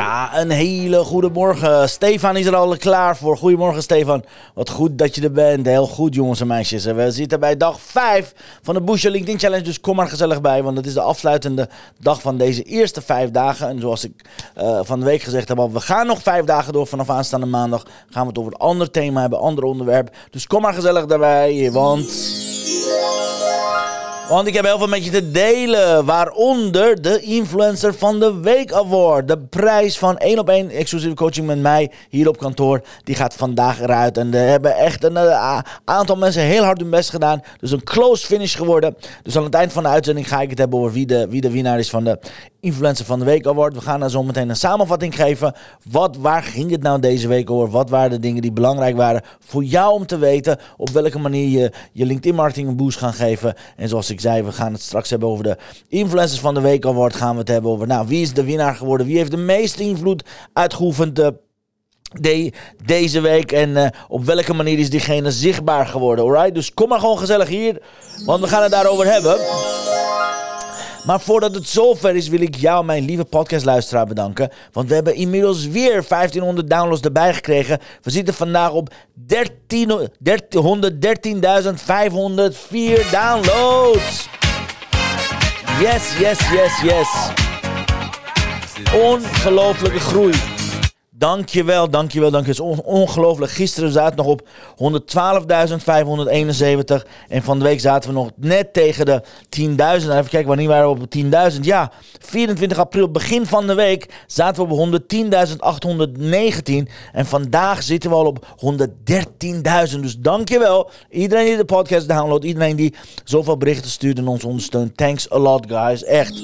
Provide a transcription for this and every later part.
Ja, een hele goede morgen. Stefan is er al klaar voor. Goedemorgen, Stefan. Wat goed dat je er bent. Heel goed, jongens en meisjes. We zitten bij dag 5 van de Boost LinkedIn Challenge. Dus kom maar gezellig bij, want het is de afsluitende dag van deze eerste vijf dagen. En zoals ik uh, van de week gezegd heb, we gaan nog vijf dagen door. Vanaf aanstaande maandag gaan we het over een ander thema hebben, ander onderwerp. Dus kom maar gezellig daarbij, want... Want ik heb heel veel met je te delen. Waaronder de Influencer van de Week Award. De prijs van 1 op 1 exclusieve coaching met mij hier op kantoor. Die gaat vandaag eruit. En er hebben echt een uh, aantal mensen heel hard hun best gedaan. Dus een close finish geworden. Dus aan het eind van de uitzending ga ik het hebben over wie de, wie de winnaar is van de Influencer van de Week Award. We gaan daar zo meteen een samenvatting geven. Wat, waar ging het nou deze week over? Wat waren de dingen die belangrijk waren voor jou om te weten? Op welke manier je je LinkedIn marketing een boost gaan geven. En zoals ik zei, we gaan het straks hebben over de Influencers van de Week Award. Gaan we het hebben over, nou, wie is de winnaar geworden? Wie heeft de meeste invloed uitgeoefend? De, deze week en uh, op welke manier is diegene zichtbaar geworden, alright? Dus kom maar gewoon gezellig hier, want we gaan het daarover hebben. Maar voordat het zover is, wil ik jou, mijn lieve podcastluisteraar, bedanken. Want we hebben inmiddels weer 1500 downloads erbij gekregen. We zitten vandaag op 113.504 downloads. Yes, yes, yes, yes. Ongelooflijke groei. Dankjewel, dankjewel, dankjewel. Het is ongelooflijk. Gisteren zaten we nog op 112.571. En van de week zaten we nog net tegen de 10.000. Even kijken, wanneer waren we op 10.000? Ja, 24 april, begin van de week, zaten we op 110.819. En vandaag zitten we al op 113.000. Dus dankjewel. Iedereen die de podcast downloadt, iedereen die zoveel berichten stuurt en ons ondersteunt. Thanks a lot, guys. Echt.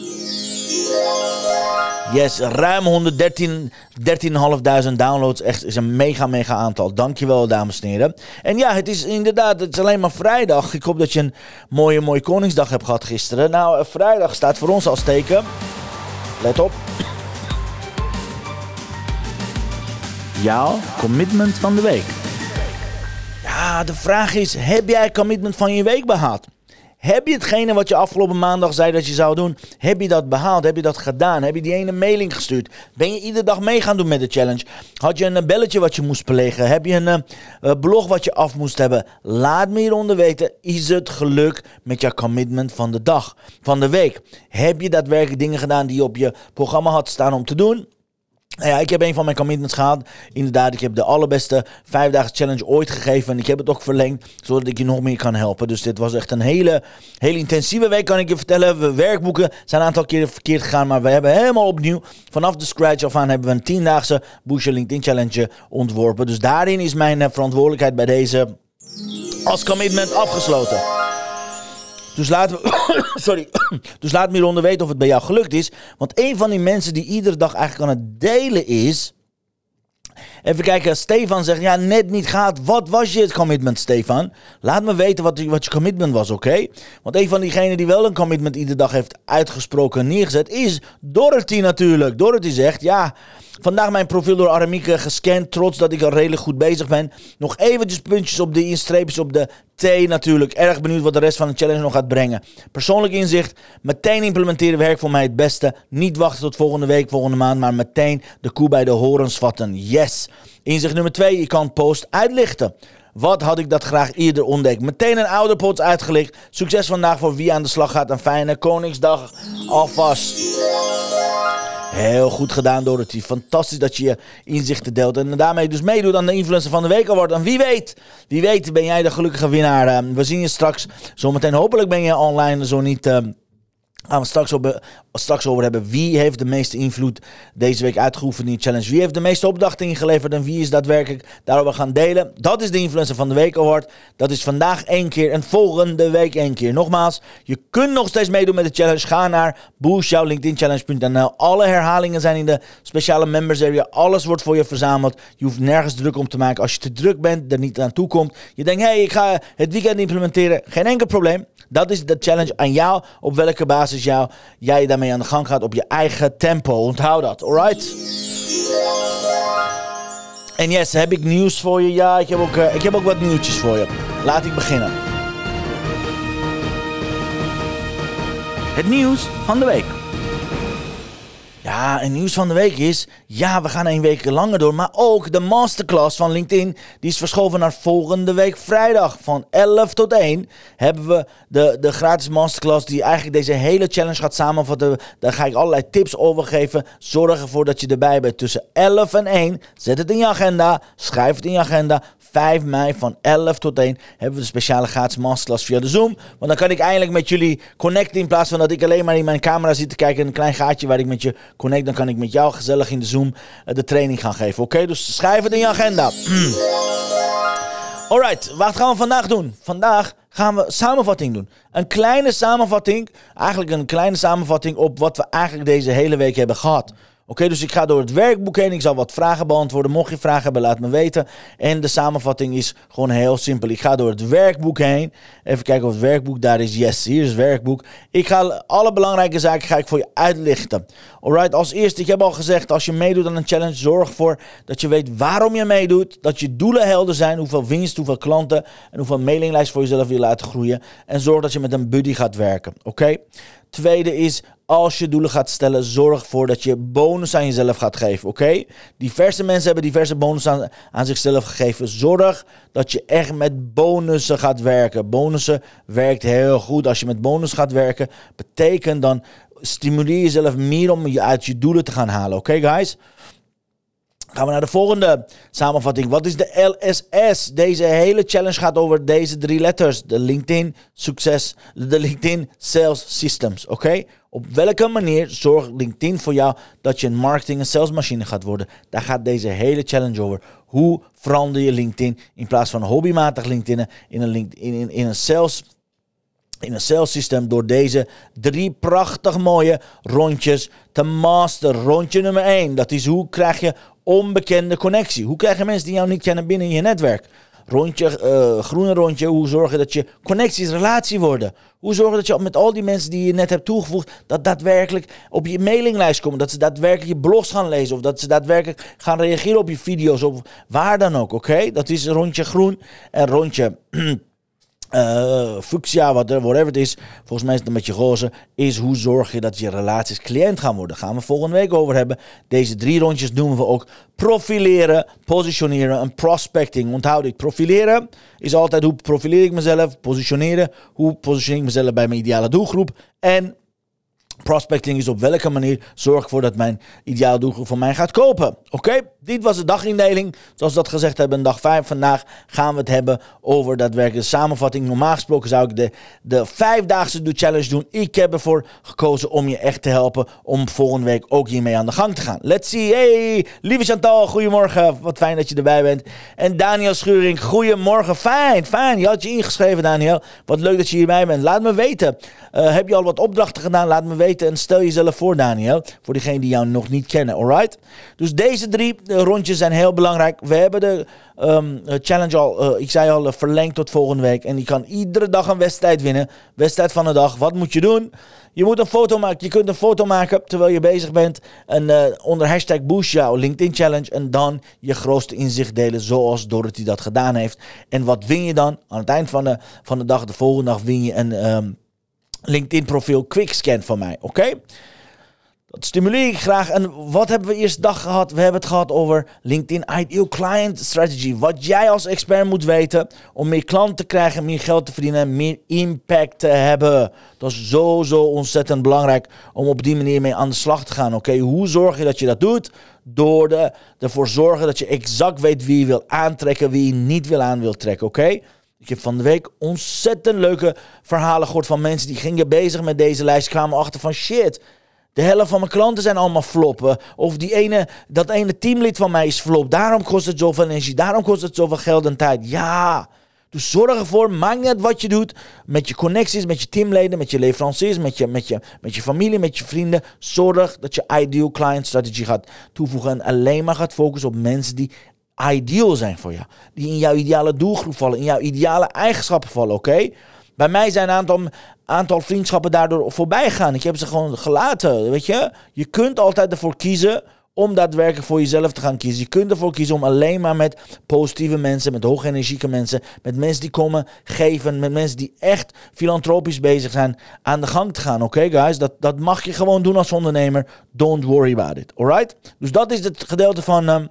Yes, ruim 113, 13.500 downloads. Echt is een mega, mega aantal. Dankjewel, dames en heren. En ja, het is inderdaad, het is alleen maar vrijdag. Ik hoop dat je een mooie, mooie Koningsdag hebt gehad gisteren. Nou, vrijdag staat voor ons als teken. Let op. Jouw commitment van de week. Ja, de vraag is: heb jij commitment van je week behaald? Heb je hetgene wat je afgelopen maandag zei dat je zou doen, heb je dat behaald? Heb je dat gedaan? Heb je die ene mailing gestuurd? Ben je iedere dag mee gaan doen met de challenge? Had je een belletje wat je moest plegen? Heb je een uh, blog wat je af moest hebben? Laat me hieronder weten, is het geluk met je commitment van de dag, van de week? Heb je daadwerkelijk dingen gedaan die je op je programma had staan om te doen? Nou ja, ik heb een van mijn commitments gehad. Inderdaad, ik heb de allerbeste vijf dagen challenge ooit gegeven. En ik heb het ook verlengd, zodat ik je nog meer kan helpen. Dus dit was echt een hele, hele intensieve week, kan ik je vertellen. We werkboeken zijn een aantal keren verkeerd gegaan. Maar we hebben helemaal opnieuw, vanaf de scratch af aan, hebben we een tiendaagse Boost LinkedIn Challenge ontworpen. Dus daarin is mijn eh, verantwoordelijkheid bij deze als commitment afgesloten. Dus laat, me, sorry. dus laat me hieronder weten of het bij jou gelukt is. Want een van die mensen die iedere dag eigenlijk aan het delen is. Even kijken, Stefan zegt, ja, net niet gaat. Wat was je commitment, Stefan? Laat me weten wat, wat je commitment was, oké? Want een van diegenen die wel een commitment iedere dag heeft uitgesproken en neergezet, is Dorothy natuurlijk. Dorothy zegt, ja, Vandaag mijn profiel door Aramieke gescand. Trots dat ik al redelijk goed bezig ben. Nog eventjes puntjes op de instreepjes op de T natuurlijk. Erg benieuwd wat de rest van de challenge nog gaat brengen. Persoonlijk inzicht. Meteen implementeren werkt voor mij het beste. Niet wachten tot volgende week, volgende maand. Maar meteen de koe bij de horens vatten. Yes. Inzicht nummer 2. Je kan post uitlichten. Wat had ik dat graag eerder ontdekt? Meteen een oude pot uitgelicht. Succes vandaag voor wie aan de slag gaat. Een fijne Koningsdag alvast. Heel goed gedaan, Dorothy. Fantastisch dat je je inzichten deelt. En daarmee dus meedoet aan de Influencer van de Week Award. En wie weet, wie weet ben jij de gelukkige winnaar. Ehm, we zien je straks zometeen. Hopelijk ben je online, zo niet... Gaan we straks over, straks over hebben. Wie heeft de meeste invloed deze week uitgeoefend in de challenge? Wie heeft de meeste opdrachten ingeleverd en wie is daadwerkelijk daarover gaan delen? Dat is de Influencer van de Week Award. Dat is vandaag één keer en volgende week één keer. Nogmaals, je kunt nog steeds meedoen met de challenge. Ga naar boostjouwlinkedinchallenge.nl. Alle herhalingen zijn in de speciale members area. Alles wordt voor je verzameld. Je hoeft nergens druk om te maken. Als je te druk bent, er niet aan toe komt. Je denkt, hé, hey, ik ga het weekend implementeren. Geen enkel probleem. Dat is de challenge aan jou. Op welke basis jou, jij daarmee aan de gang gaat op je eigen tempo. Onthoud dat, alright? En yes, heb ik nieuws voor je? Ja, ik heb ook, uh, ik heb ook wat nieuwtjes voor je. Laat ik beginnen. Het nieuws van de week. Ja, en nieuws van de week is, ja, we gaan een week langer door, maar ook de masterclass van LinkedIn, die is verschoven naar volgende week vrijdag. Van 11 tot 1 hebben we de, de gratis masterclass die eigenlijk deze hele challenge gaat samenvatten. Daar ga ik allerlei tips over geven. Zorg ervoor dat je erbij bent tussen 11 en 1. Zet het in je agenda, schrijf het in je agenda. 5 mei van 11 tot 1 hebben we de speciale gratis masterclass via de Zoom. Want dan kan ik eindelijk met jullie connecten in plaats van dat ik alleen maar in mijn camera zit te kijken een klein gaatje waar ik met je connect. Dan kan ik met jou gezellig in de Zoom eh, de training gaan geven. Oké, dus schrijf het in je agenda. Alright, wat gaan we vandaag doen? Vandaag gaan we samenvatting doen. Een kleine samenvatting, eigenlijk een kleine samenvatting op wat we eigenlijk deze hele week hebben gehad. Oké, dus ik ga door het werkboek heen. Ik zal wat vragen beantwoorden. Mocht je vragen hebben, laat me weten. En de samenvatting is gewoon heel simpel. Ik ga door het werkboek heen. Even kijken of het werkboek daar is. Yes, hier is het werkboek. Ik ga alle belangrijke zaken ga ik voor je uitlichten. Alright, als eerste, ik heb al gezegd, als je meedoet aan een challenge, zorg ervoor dat je weet waarom je meedoet. Dat je doelen helder zijn. Hoeveel winst, hoeveel klanten en hoeveel mailinglijst voor jezelf wil laten groeien. En zorg dat je met een buddy gaat werken. Oké? Tweede is, als je doelen gaat stellen, zorg ervoor dat je bonus aan jezelf gaat geven. Oké? Diverse mensen hebben diverse bonus aan, aan zichzelf gegeven. Zorg dat je echt met bonussen gaat werken. Bonussen werkt heel goed. Als je met bonus gaat werken, betekent dan stimuleer jezelf meer om je uit je doelen te gaan halen. Oké, guys? Gaan we naar de volgende samenvatting. Wat is de LSS? Deze hele challenge gaat over deze drie letters. De LinkedIn Succes, de LinkedIn Sales Systems. Oké? Op welke manier zorgt LinkedIn voor jou dat je een marketing- en salesmachine gaat worden? Daar gaat deze hele challenge over. Hoe verander je LinkedIn in plaats van hobbymatig LinkedIn in een, LinkedIn, in, een sales in een sales systeem door deze drie prachtig mooie rondjes te master. Rondje nummer 1, dat is hoe krijg je onbekende connectie? Hoe krijg je mensen die jou niet kennen binnen je netwerk? Rondje, uh, groene rondje, hoe zorgen dat je connecties relatie worden? Hoe zorgen dat je met al die mensen die je net hebt toegevoegd, dat daadwerkelijk op je mailinglijst komen? Dat ze daadwerkelijk je blogs gaan lezen of dat ze daadwerkelijk gaan reageren op je video's of waar dan ook, oké? Dat is rondje groen en rondje uh, fuchsia, whatever het is, volgens mij is het een beetje roze, is hoe zorg je dat je relaties cliënt gaan worden. Gaan we volgende week over hebben. Deze drie rondjes noemen we ook profileren, positioneren en prospecting. Onthoud ik, profileren is altijd hoe profileer ik mezelf, positioneren, hoe positioneer ik mezelf bij mijn ideale doelgroep en Prospecting is op welke manier zorg ik ervoor dat mijn ideale doelgroep van mij gaat kopen. Oké, dit was de dagindeling. Zoals we dat gezegd hebben, dag 5 vandaag gaan we het hebben over daadwerkelijk de samenvatting. Normaal gesproken zou ik de, de vijfdaagse Do Challenge doen. Ik heb ervoor gekozen om je echt te helpen om volgende week ook hiermee aan de gang te gaan. Let's see. Hey, lieve Chantal, goedemorgen. Wat fijn dat je erbij bent. En Daniel Schuring, goedemorgen. Fijn, fijn. Je had je ingeschreven, Daniel. Wat leuk dat je hierbij bent. Laat me weten. Uh, heb je al wat opdrachten gedaan? Laat me weten en stel jezelf voor, Daniel. Voor diegenen die jou nog niet kennen, alright? Dus deze drie eh, rondjes zijn heel belangrijk. We hebben de um, challenge al, uh, ik zei al, verlengd tot volgende week. En je kan iedere dag een wedstrijd winnen. Wedstrijd van de dag. Wat moet je doen? Je moet een foto maken. Je kunt een foto maken terwijl je bezig bent. En onder hashtag boost jou LinkedIn challenge. En dan je grootste inzicht delen zoals Dorothy dat gedaan heeft. En wat win je dan? Aan het eind van de, van de dag, de volgende dag, win je een... Um, LinkedIn-profiel Quickscan van mij. Oké? Dat stimuleer ik graag. En wat hebben we eerst dag gehad? We hebben het gehad over LinkedIn Ideal Client Strategy. Wat jij als expert moet weten om meer klanten te krijgen, meer geld te verdienen en meer impact te hebben. Dat is zo, zo ontzettend belangrijk om op die manier mee aan de slag te gaan. Oké, hoe zorg je dat je dat doet? Door de, ervoor zorgen dat je exact weet wie je wil aantrekken, wie je niet wil aan wil trekken. Oké? Heb van de week ontzettend leuke verhalen gehoord van mensen die gingen bezig met deze lijst. Kwamen achter van shit. De helft van mijn klanten zijn allemaal floppen. Of die ene, dat ene teamlid van mij is flop. Daarom kost het zoveel energie. Daarom kost het zoveel geld en tijd. Ja. Dus zorg ervoor, maakt niet wat je doet. Met je connecties, met je teamleden, met je leveranciers, met je, met je, met je familie, met je vrienden. Zorg dat je ideal client strategy gaat toevoegen. En alleen maar gaat focussen op mensen die ideal zijn voor jou. Die in jouw ideale doelgroep vallen, in jouw ideale eigenschappen vallen, oké? Bij mij zijn een aantal, aantal vriendschappen daardoor voorbij gegaan. Ik heb ze gewoon gelaten, weet je. Je kunt altijd ervoor kiezen om daadwerkelijk voor jezelf te gaan kiezen. Je kunt ervoor kiezen om alleen maar met positieve mensen, met hoge energieke mensen, met mensen die komen geven, met mensen die echt filantropisch bezig zijn, aan de gang te gaan. Oké, guys? Dat, dat mag je gewoon doen als ondernemer. Don't worry about it. Alright? Dus dat is het gedeelte van. Um,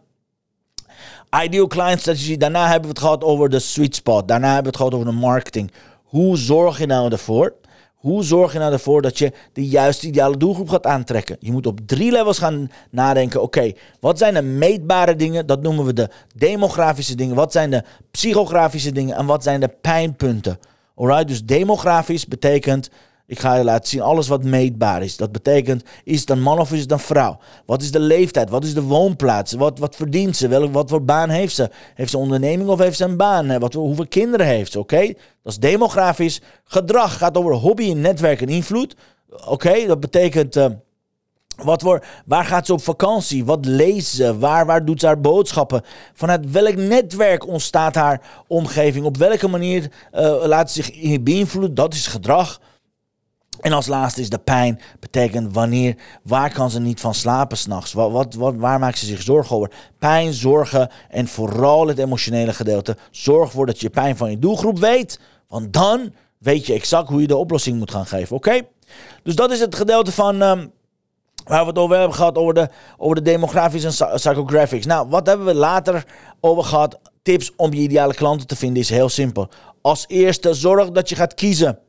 Ideal client strategy. Daarna hebben we het gehad over de sweet spot. Daarna hebben we het gehad over de marketing. Hoe zorg je nou ervoor? Hoe zorg je nou ervoor dat je de juiste ideale doelgroep gaat aantrekken? Je moet op drie levels gaan nadenken. Oké, wat zijn de meetbare dingen? Dat noemen we de demografische dingen. Wat zijn de psychografische dingen? En wat zijn de pijnpunten? Alright, dus demografisch betekent ik ga je laten zien alles wat meetbaar is. Dat betekent, is het een man of is het een vrouw? Wat is de leeftijd? Wat is de woonplaats? Wat, wat verdient ze? Welk, wat voor baan heeft ze? Heeft ze onderneming of heeft ze een baan? Wat, hoeveel kinderen heeft ze? Oké? Dat is demografisch. Gedrag gaat over hobby, netwerk en invloed. Oké, dat betekent... Uh, wat voor, waar gaat ze op vakantie? Wat leest ze? Waar, waar doet ze haar boodschappen? Vanuit welk netwerk ontstaat haar omgeving? Op welke manier uh, laat ze zich beïnvloeden? Dat is gedrag. En als laatste is de pijn. Betekent wanneer, waar kan ze niet van slapen s'nachts? Wat, wat, wat, waar maakt ze zich zorgen over? Pijn, zorgen en vooral het emotionele gedeelte. Zorg ervoor dat je pijn van je doelgroep weet. Want dan weet je exact hoe je de oplossing moet gaan geven. Oké? Dus dat is het gedeelte van. Um, waar we het over hebben gehad, over de, over de demografische en psychographics. Nou, wat hebben we later over gehad? Tips om je ideale klanten te vinden is heel simpel. Als eerste, zorg dat je gaat kiezen.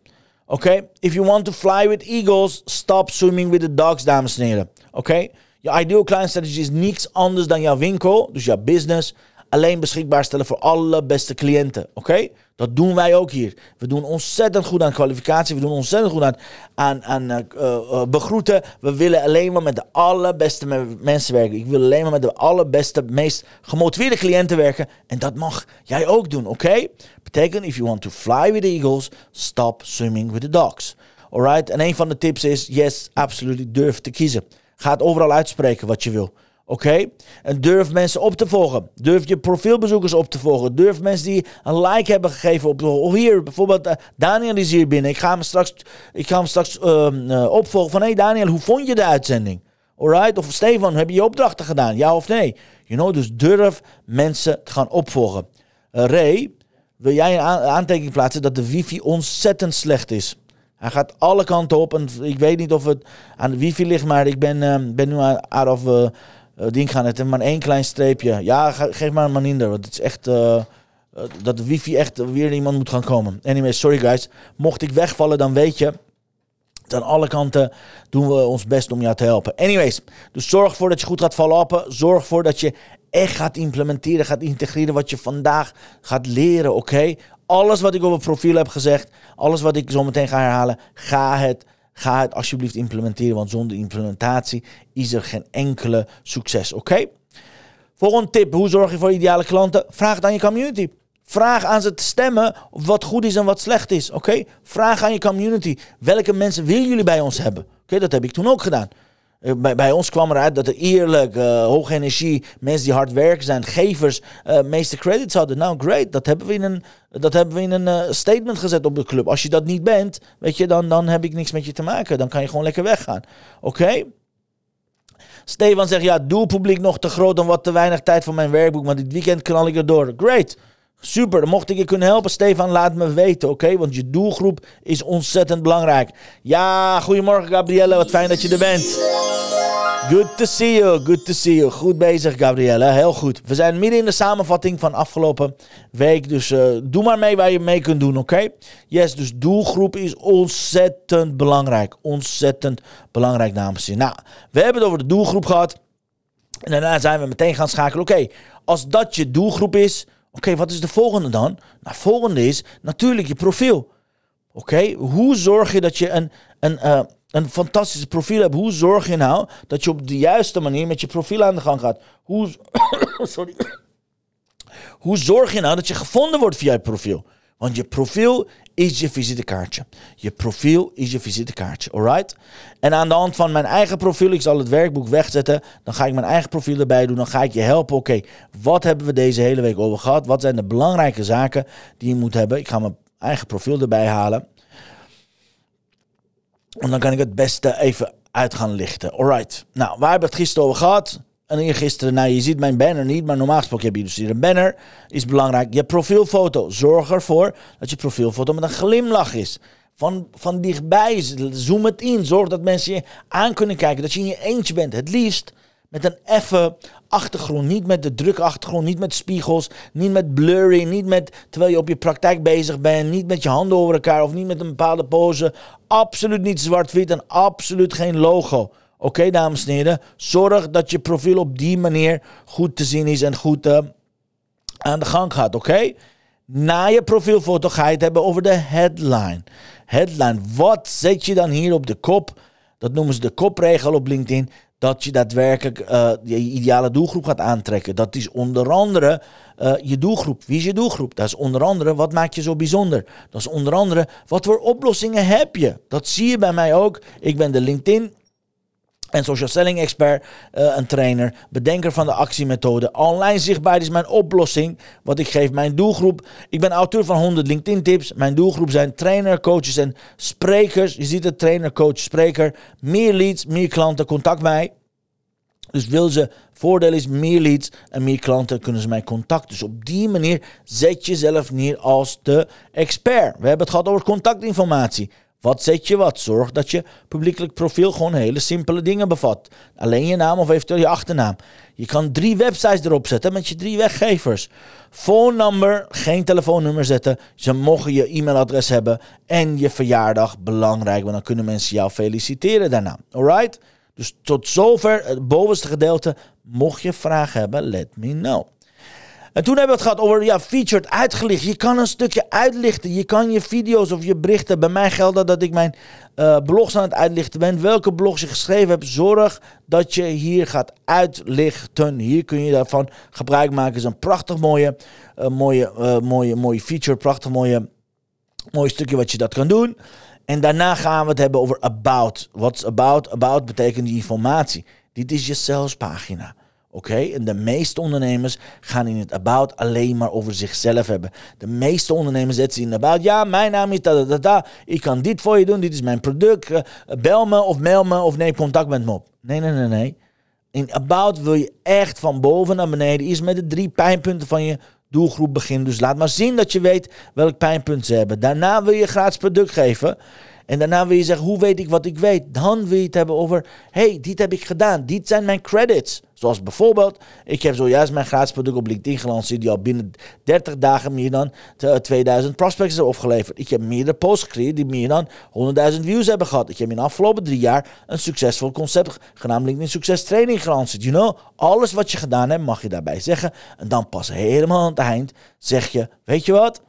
Oké? If you want to fly with eagles, stop swimming with the dogs, dames en heren. Oké? Je ideal client strategy is niets anders dan jouw winkel, dus jouw business, alleen beschikbaar stellen voor alle beste cliënten. Oké? Dat doen wij ook hier. We doen ontzettend goed aan kwalificatie. We doen ontzettend goed aan, aan, aan uh, uh, begroeten. We willen alleen maar met de allerbeste mensen werken. Ik wil alleen maar met de allerbeste, meest gemotiveerde cliënten werken. En dat mag jij ook doen, oké? Betekent, if you want to fly with the eagles, stop swimming with the dogs. Alright? En een van de tips is, yes, absoluut, durf te kiezen. Ga het overal uitspreken wat je wil. Oké? En durf mensen op te volgen. Durf je profielbezoekers op te volgen. Durf mensen die een like hebben gegeven op. Of hier, bijvoorbeeld, uh, Daniel is hier binnen. Ik ga hem straks, ik ga hem straks uh, opvolgen van: hey Daniel, hoe vond je de uitzending? Alright? Of Stefan, heb je je opdrachten gedaan? Ja of nee? You know, dus durf mensen te gaan opvolgen. Uh, Ray, wil jij een aantekening plaatsen dat de wifi ontzettend slecht is? Hij gaat alle kanten op. En ik weet niet of het aan de wifi ligt, maar ik ben, ben nu out of ding gaan. Het maar één klein streepje. Ja, geef maar een maninder. Want het is echt... Uh, dat de wifi echt weer iemand moet gaan komen. Anyway, sorry guys. Mocht ik wegvallen, dan weet je... Aan alle kanten doen we ons best om jou te helpen. Anyways, dus zorg ervoor dat je goed gaat follow Zorg ervoor dat je echt gaat implementeren, gaat integreren wat je vandaag gaat leren, oké? Alles wat ik over profiel heb gezegd, alles wat ik zo meteen ga herhalen, ga het Ga het alsjeblieft implementeren, want zonder implementatie is er geen enkele succes. Oké? Volgende tip: hoe zorg je voor ideale klanten? Vraag het aan je community. Vraag aan ze te stemmen wat goed is en wat slecht is. Oké? Vraag aan je community. Welke mensen willen jullie bij ons hebben? Oké, dat heb ik toen ook gedaan. Eh, bij, ons kwam eruit dat er eerlijk, uh, hoge energie, mensen die hard werken zijn, gevers, uh, meeste credits hadden. Nou, great. Dat hebben we in een, dat hebben we in een statement gezet op de club. Als je dat niet bent, weet je, dan, dan heb ik niks met je te maken. Dan kan je gewoon lekker weggaan. Oké? Stefan zegt, ja, doelpubliek nog te groot dan wat te weinig tijd voor mijn werkboek. Maar dit weekend knal ik erdoor. Great. Super, dan mocht ik je kunnen helpen, Stefan, laat me weten, oké? Want je doelgroep is ontzettend belangrijk. Ja, goedemorgen Gabrielle, wat fijn dat je er bent. Good to see you, good to see you. Goed bezig, Gabrielle, heel goed. We zijn midden in de samenvatting van afgelopen week, dus uh, doe maar mee waar je mee kunt doen, oké? Yes, dus doelgroep is ontzettend belangrijk. Ontzettend belangrijk, dames en heren. Nou, we hebben het over de doelgroep gehad. En daarna zijn we meteen gaan schakelen. Oké, als dat je doelgroep is, Oké, wat is de volgende dan? Nou, volgende is natuurlijk je profiel. Oké, hoe zorg je dat je een, een, uh, een fantastisch profiel hebt? Hoe zorg je nou dat je op de juiste manier met je profiel aan de gang gaat? Hoe, sorry. hoe zorg je nou dat je gevonden wordt via je profiel? Want je profiel is je visitekaartje. Je profiel is je visitekaartje, alright? En aan de hand van mijn eigen profiel, ik zal het werkboek wegzetten, dan ga ik mijn eigen profiel erbij doen, dan ga ik je helpen. Oké, wat hebben we deze hele week over gehad? Wat zijn de belangrijke zaken die je moet hebben? Ik ga mijn eigen profiel erbij halen. En dan kan ik het beste even uit gaan lichten. Alright, nou, waar hebben we het gisteren over gehad? En hier gisteren, nou je ziet mijn banner niet, maar normaal gesproken heb je dus hier een banner. Is belangrijk. Je profielfoto. Zorg ervoor dat je profielfoto met een glimlach is. Van, van dichtbij. Zoom het in. Zorg dat mensen je aan kunnen kijken. Dat je in je eentje bent. Het liefst met een effe achtergrond. Niet met de drukke achtergrond. Niet met spiegels. Niet met blurry. Niet met terwijl je op je praktijk bezig bent. Niet met je handen over elkaar. Of niet met een bepaalde pose. Absoluut niet zwart-wit. En absoluut geen logo. Oké, dames en heren. Zorg dat je profiel op die manier goed te zien is en goed uh, aan de gang gaat. Oké? Na je profielfoto ga je het hebben over de headline. Headline. Wat zet je dan hier op de kop? Dat noemen ze de kopregel op LinkedIn. Dat je daadwerkelijk uh, je ideale doelgroep gaat aantrekken. Dat is onder andere uh, je doelgroep. Wie is je doelgroep? Dat is onder andere wat maakt je zo bijzonder. Dat is onder andere wat voor oplossingen heb je. Dat zie je bij mij ook. Ik ben de LinkedIn en social selling expert, een trainer, bedenker van de actiemethode. Online zichtbaar is mijn oplossing, wat ik geef mijn doelgroep. Ik ben auteur van 100 LinkedIn tips. Mijn doelgroep zijn trainer, coaches en sprekers. Je ziet het, trainer, coach, spreker. Meer leads, meer klanten, contact mij. Dus wil ze, voordeel is meer leads en meer klanten kunnen ze mij contacten. Dus op die manier zet je jezelf neer als de expert. We hebben het gehad over contactinformatie. Wat zet je wat? Zorg dat je publiekelijk profiel gewoon hele simpele dingen bevat. Alleen je naam of eventueel je achternaam. Je kan drie websites erop zetten met je drie weggevers. Phone number, geen telefoonnummer zetten. Ze mogen je e-mailadres hebben. En je verjaardag, belangrijk, want dan kunnen mensen jou feliciteren daarna. Alright? Dus tot zover het bovenste gedeelte. Mocht je vragen hebben, let me know. En toen hebben we het gehad over ja, featured uitgelicht. Je kan een stukje uitlichten. Je kan je video's of je berichten. Bij mij geldt dat ik mijn uh, blogs aan het uitlichten ben. Welke blogs je geschreven hebt. Zorg dat je hier gaat uitlichten. Hier kun je daarvan gebruik maken. Het is een prachtig mooie, uh, mooie, uh, mooie, mooie feature. Prachtig mooie, mooi stukje wat je dat kan doen. En daarna gaan we het hebben over about. What's about? About betekent informatie. Dit is je salespagina. Oké, en de meeste ondernemers gaan in het about alleen maar over zichzelf hebben. De meeste ondernemers zetten in about, ja, mijn naam is da da da ik kan dit voor je doen, dit is mijn product, uh, bel me of mail me of neem contact met me op. Nee, nee, nee, nee. In about wil je echt van boven naar beneden, eerst met de drie pijnpunten van je doelgroep beginnen. Dus laat maar zien dat je weet welk pijnpunt ze hebben. Daarna wil je gratis product geven. En daarna wil je zeggen, hoe weet ik wat ik weet? Dan wil je het hebben over, hey, dit heb ik gedaan. Dit zijn mijn credits. Zoals bijvoorbeeld, ik heb zojuist mijn gratis product op LinkedIn gelanceerd, die al binnen 30 dagen meer dan 2000 prospects hebben opgeleverd. Ik heb meerdere posts gecreëerd die meer dan 100.000 views hebben gehad. Ik heb in de afgelopen drie jaar een succesvol concept genaamd LinkedIn Success Training gelanceerd. You know, alles wat je gedaan hebt mag je daarbij zeggen. En dan pas helemaal aan het eind zeg je, weet je wat?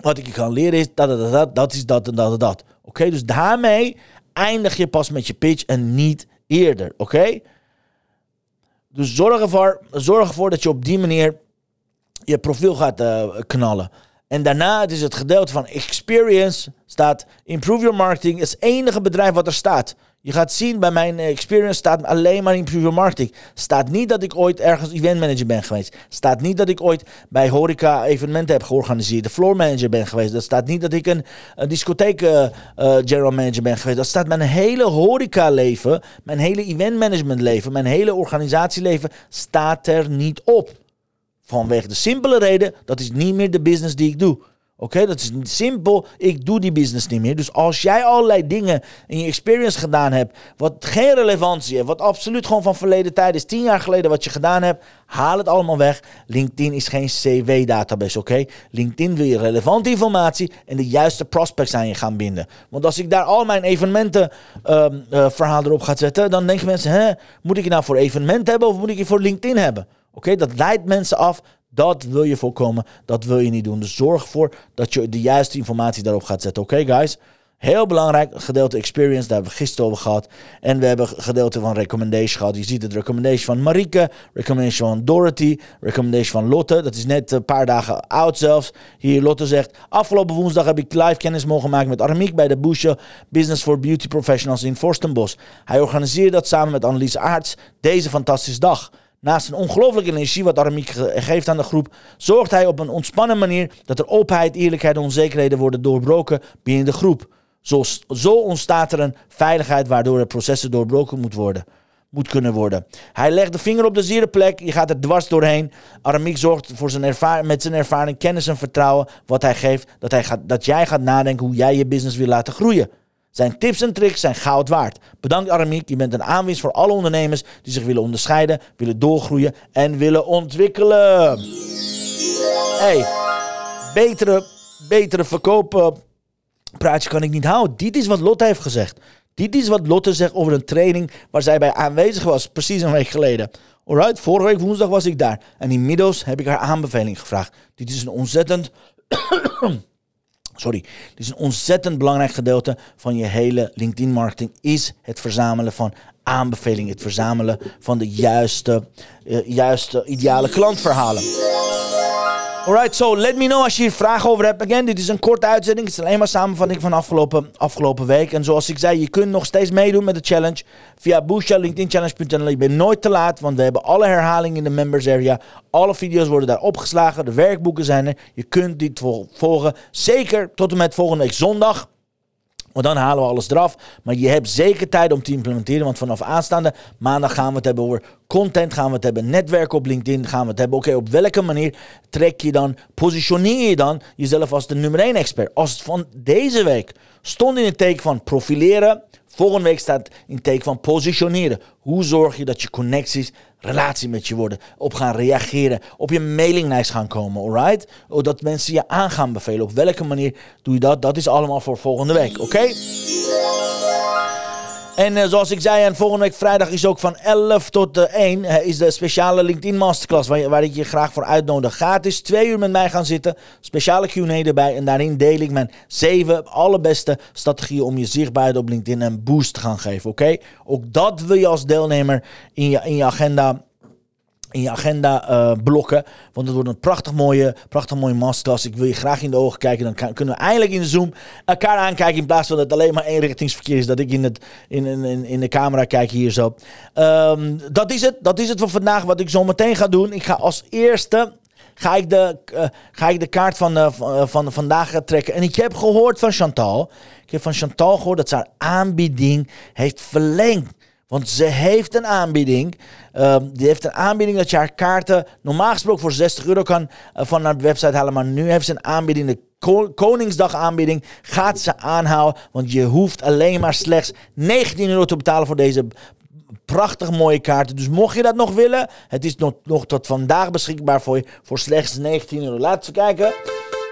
Wat ik je kan leren is dat, dat, dat, dat is dat en dat en dat. Oké, dus daarmee eindig je pas met je pitch en niet eerder. Oké? Dus zorg ervoor, zorg ervoor dat je op die manier je profiel gaat uh, knallen. En daarna het is het gedeelte van experience staat improve your marketing. Is het enige bedrijf wat er staat. Je gaat zien, bij mijn experience staat alleen maar in Preview Marketing. Staat niet dat ik ooit ergens event manager ben geweest. Staat niet dat ik ooit bij horeca evenementen heb georganiseerd. De floor manager ben geweest. Dat staat niet dat ik een, discotheek uh, general manager ben geweest. Dat staat mijn hele horeca leven, mijn hele event management leven, mijn hele organisatieleven staat er niet op. Vanwege de simpele reden, dat is niet meer de business die ik doe. Oké, dat is simpel. Ik doe die business niet meer. Dus als jij allerlei dingen in je experience gedaan hebt, wat geen relevantie heeft, wat absoluut gewoon van verleden tijd is, tien jaar geleden wat je gedaan hebt, haal het allemaal weg. LinkedIn is geen CW-database, oké? LinkedIn wil je relevante informatie en de juiste prospects aan je gaan binden. Want als ik daar al mijn evenementen um, uh, verhaal erop ga zetten, dan denken mensen, hè, moet ik je nou voor evenement hebben of moet ik je voor LinkedIn hebben? Oké, dat leidt mensen af. Dat wil je voorkomen, dat wil je niet doen. Dus zorg ervoor dat je de juiste informatie daarop gaat zetten. Oké, guys? Heel belangrijk gedeelte experience, daar hebben we gisteren over gehad. En we hebben gedeelte van recommendation gehad. Je ziet het recommendation van Marieke, recommendation van Dorothy, recommendation van Lotte. Dat is net een paar dagen oud zelfs. Hier Lotte zegt, afgelopen woensdag heb ik live kennis mogen maken met Aramiek bij de Busche Business for Beauty Professionals in Forstenbos. Hij organiseerde dat samen met Annelies Aarts deze fantastische dag. Naast een ongelooflijke energie wat Aramiek geeft aan de groep, zorgt hij op een ontspannen manier dat er openheid, eerlijkheid en onzekerheden worden doorbroken binnen de groep. Zo, zo ontstaat er een veiligheid waardoor er processen doorbroken moet worden moet kunnen worden. Hij legt de vinger op de zere plek. Je gaat er dwars doorheen. Aramiek zorgt voor zijn met zijn ervaring, kennis en vertrouwen wat hij geeft. Dat, hij gaat, dat jij gaat nadenken hoe jij je business wil laten groeien. Zijn tips en tricks zijn goud waard. Bedankt Aramiek. Je bent een aanwinst voor alle ondernemers die zich willen onderscheiden, willen doorgroeien en willen ontwikkelen. Hey, betere, betere verkopen praatje kan ik niet houden. Dit is wat Lotte heeft gezegd. Dit is wat Lotte zegt over een training waar zij bij aanwezig was, precies een week geleden. Alright, vorige week woensdag was ik daar. En inmiddels heb ik haar aanbeveling gevraagd. Dit is een ontzettend. Sorry. Is een ontzettend belangrijk gedeelte van je hele LinkedIn-marketing. Is het verzamelen van aanbevelingen. Het verzamelen van de juiste, uh, juiste ideale klantverhalen. Alright, so let me know als je hier vragen over hebt. Again, dit is een korte uitzending. Het is alleen maar samenvatting van afgelopen, afgelopen week. En zoals ik zei, je kunt nog steeds meedoen met de challenge. Via Boosja. Je bent nooit te laat, want we hebben alle herhalingen in de members area. Alle video's worden daar opgeslagen. De werkboeken zijn er. Je kunt dit volgen. Zeker tot en met volgende week zondag. Want dan halen we alles eraf. Maar je hebt zeker tijd om te implementeren. Want vanaf aanstaande maandag gaan we het hebben over content. Gaan we het hebben netwerk op LinkedIn. Gaan we het hebben, oké, op welke manier trek je dan, positioneer je dan jezelf als de nummer 1 expert. Als van deze week stond in het teken van profileren. Volgende week staat in teken van positioneren. Hoe zorg je dat je connecties relatie met je worden, op gaan reageren, op je mailinglijst gaan komen, alright? Dat mensen je aan gaan bevelen. Op welke manier doe je dat? Dat is allemaal voor volgende week, oké? En uh, zoals ik zei, en volgende week vrijdag is ook van 11 tot uh, 1 uh, is de speciale LinkedIn Masterclass. Waar, waar, ik je graag voor uitnodig. Gratis twee uur met mij gaan zitten. Speciale Q&A erbij. En daarin deel ik mijn zeven allerbeste strategieën om je zichtbaarheid op LinkedIn een boost te gaan geven. Oké? Ook dat wil je als deelnemer in je, in je agenda in je agenda uh, blokken. Want het wordt een prachtig mooie, prachtig mooie masterclass. Ik wil je graag in de ogen kijken. Dan kunnen we eindelijk in de Zoom elkaar aankijken. In plaats van dat het alleen maar eenrichtingsverkeer is. Dat ik in, het, in, in, in de camera kijk hier zo. Um, dat is het. Dat is het voor vandaag. Wat ik zo meteen ga doen. Ik ga als eerste ga ik de, uh, ga ik de kaart van, uh, van, van vandaag trekken. En ik heb gehoord van Chantal. Ik heb van Chantal gehoord dat haar aanbieding heeft verlengd. Want ze heeft een aanbieding. Uh, die heeft een aanbieding dat je haar kaarten normaal gesproken voor 60 euro kan uh, van haar website halen. Maar nu heeft ze een aanbieding, de Koningsdag aanbieding. Gaat ze aanhouden. Want je hoeft alleen maar slechts 19 euro te betalen voor deze prachtig mooie kaarten. Dus mocht je dat nog willen, het is nog, nog tot vandaag beschikbaar voor je voor slechts 19 euro. Laten we kijken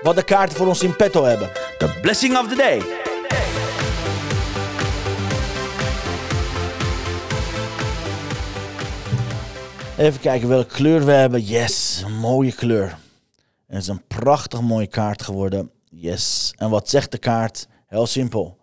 wat de kaarten voor ons in petto hebben. The blessing of the day. Even kijken welke kleur we hebben. Yes, een mooie kleur. Het is een prachtig mooie kaart geworden. Yes. En wat zegt de kaart? Heel simpel.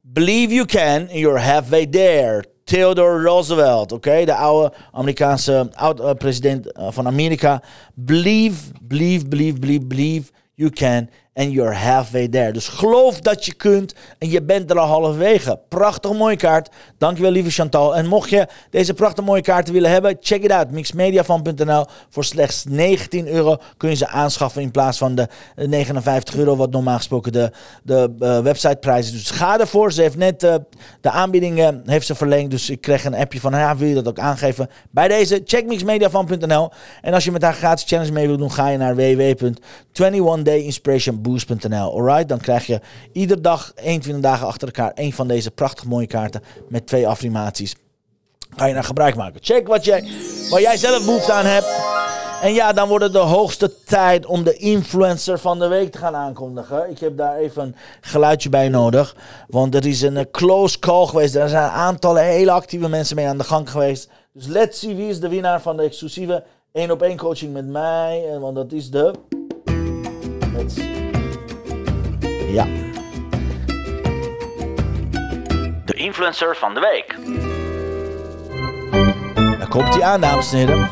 Believe you can, you're halfway there. Theodore Roosevelt, oké, de oude Amerikaanse oud, uh, president uh, van Amerika. Believe, believe, believe, believe, believe you can and you're halfway there. Dus geloof dat je kunt en je bent er al halverwege. Prachtig mooie kaart. Dankjewel lieve Chantal. En mocht je deze prachtig mooie kaarten willen hebben, check it out. Mixmediafan.nl. Voor slechts 19 euro kun je ze aanschaffen in plaats van de 59 euro wat normaal gesproken de, de uh, websiteprijs is. Dus ga ervoor. Ze heeft net uh, de aanbiedingen heeft ze verlengd. Dus ik kreeg een appje van ja, wil je dat ook aangeven? Bij deze, check mixmediafan.nl. En als je met haar gratis challenge mee wilt doen, ga je naar www.21dayinspiration boost.nl. Alright, dan krijg je iedere dag 21 dagen achter elkaar een van deze prachtig mooie kaarten met twee affirmaties. Ga je naar gebruik maken. Check wat jij, waar jij zelf behoefte aan hebt. En ja, dan wordt het de hoogste tijd om de influencer van de week te gaan aankondigen. Ik heb daar even een geluidje bij nodig. Want er is een eh, close call geweest. Er zijn een aantal hele actieve mensen mee aan de gang geweest. Dus let's see wie is de winnaar van de exclusieve één op één coaching met mij, want dat is de. Let's... Ja. De influencer van de week. Daar komt hij aan, dames en heren.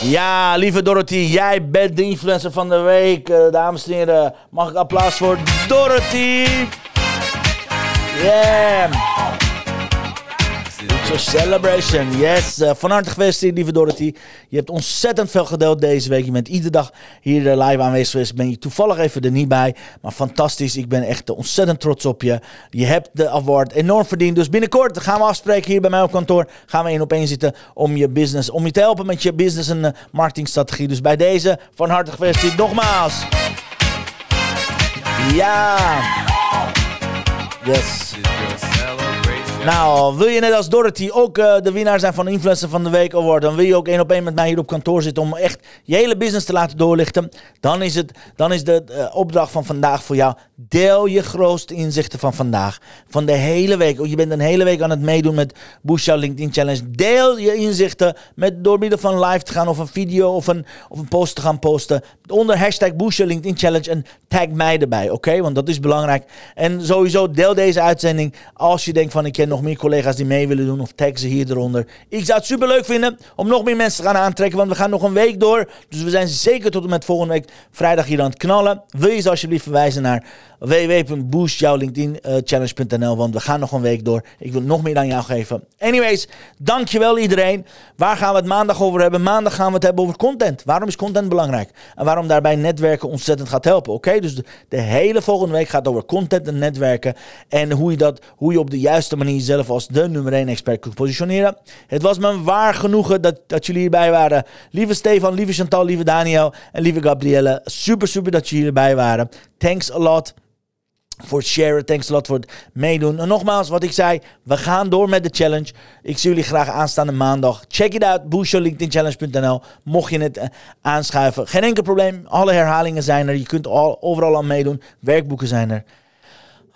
Ja, lieve Dorothy, jij bent de influencer van de week. Uh, dames en heren, mag ik applaus voor Dorothy? Yeah! A celebration, yes. Uh, van harte gefeliciteerd, lieve Dorothy. Je hebt ontzettend veel gedeeld deze week. Je bent iedere dag hier uh, live aanwezig geweest. Ben je toevallig even er niet bij. Maar fantastisch. Ik ben echt ontzettend trots op je. Je hebt de award enorm verdiend. Dus binnenkort gaan we afspreken hier bij mij op kantoor. Gaan we één op één zitten om je business, om je te helpen met je business en marketingstrategie. Dus bij deze van harte gefeliciteerd nogmaals. Ja. Yes. Nou, wil je net als Dorothy ook uh, de winnaar zijn van Influencer van de Week Award, dan wil je ook één op één met mij hier op kantoor zitten om echt je hele business te laten doorlichten, dan is, het, dan is de uh, opdracht van vandaag voor jou, deel je grootste inzichten van vandaag, van de hele week. Je bent een hele week aan het meedoen met Boost LinkedIn Challenge. Deel je inzichten met, door middel van live te gaan of een video of een, of een post te gaan posten onder hashtag Boost LinkedIn Challenge en tag mij erbij, oké? Want dat is belangrijk. En sowieso deel deze uitzending als je denkt van ik ken nog meer collega's die mee willen doen of tag ze hier eronder. Ik zou het super leuk vinden om nog meer mensen te gaan aantrekken, want we gaan nog een week door. Dus we zijn zeker tot en met volgende week vrijdag hier aan het knallen. Wil je ze alsjeblieft verwijzen naar www.boostjouwlinkedinchallenge.nl Want we gaan nog een week door. Ik wil nog meer aan jou geven. Anyways, dankjewel iedereen. Waar gaan we het maandag over hebben? Maandag gaan we het hebben over content. Waarom is content belangrijk? En waarom daarbij netwerken ontzettend gaat helpen. Oké, dus de, de, hele volgende week gaat over content en netwerken. En hoe je, dat, hoe je op de juiste manier zelf als de nummer 1 expert kunt positioneren. Het was me waar genoegen dat, dat jullie hierbij waren. Lieve Stefan, lieve Chantal, lieve Daniel en lieve Gabrielle. Super, super dat jullie hierbij waren. Thanks a lot voor het sharen. Thanks a lot voor het meedoen. En nogmaals, wat ik zei, we gaan door met de challenge. Ik zie jullie graag aanstaande maandag. Check it out, boostyourlinkedinchallenge.nl. Mocht je het uh, aanschuiven, geen enkel probleem. Alle herhalingen zijn er. Je kunt al, overal aan meedoen. Werkboeken zijn er.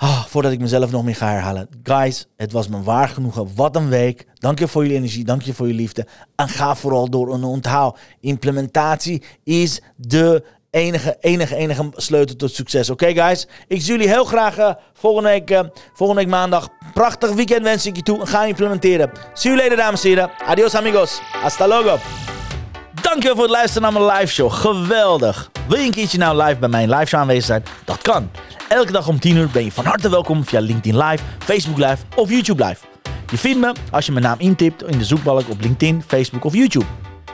Oh, voordat ik mezelf nog meer ga herhalen. Guys, het was me waar genoegen. Wat een week. Dank je voor jullie energie. Dank je voor je liefde. En ga vooral door een onthoud. Implementatie is de enige, enige, enige sleutel tot succes. Oké, guys? Ik zie jullie heel graag uh, volgende, week, uh, volgende week maandag. Prachtig weekend wens ik je toe. Ga implementeren. See you later, dames en heren. Adios, amigos. Hasta luego. Dankjewel voor het luisteren naar mijn live show. Geweldig. Wil je een keertje nou live bij mijn live show aanwezig zijn? Dat kan. Elke dag om 10 uur ben je van harte welkom via LinkedIn Live, Facebook Live of YouTube Live. Je vindt me als je mijn naam intipt in de zoekbalk op LinkedIn, Facebook of YouTube.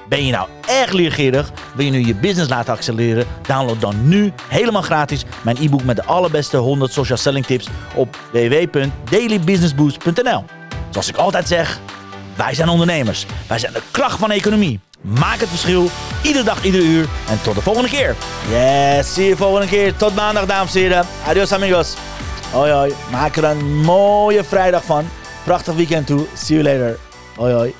Ben je nou erg leergierig? Wil je nu je business laten accelereren? Download dan nu helemaal gratis mijn e-book met de allerbeste 100 social selling tips op www.dailybusinessboost.nl. Zoals ik altijd zeg, wij zijn ondernemers. Wij zijn de kracht van de economie. Maak het verschil, iedere dag, ieder uur. En tot de volgende keer. Yes, zie je volgende keer. Tot maandag, dames en heren. Adios, amigos. Hoi, hoi. Maak er een mooie vrijdag van. Prachtig weekend toe. See you later. Hoi, hoi.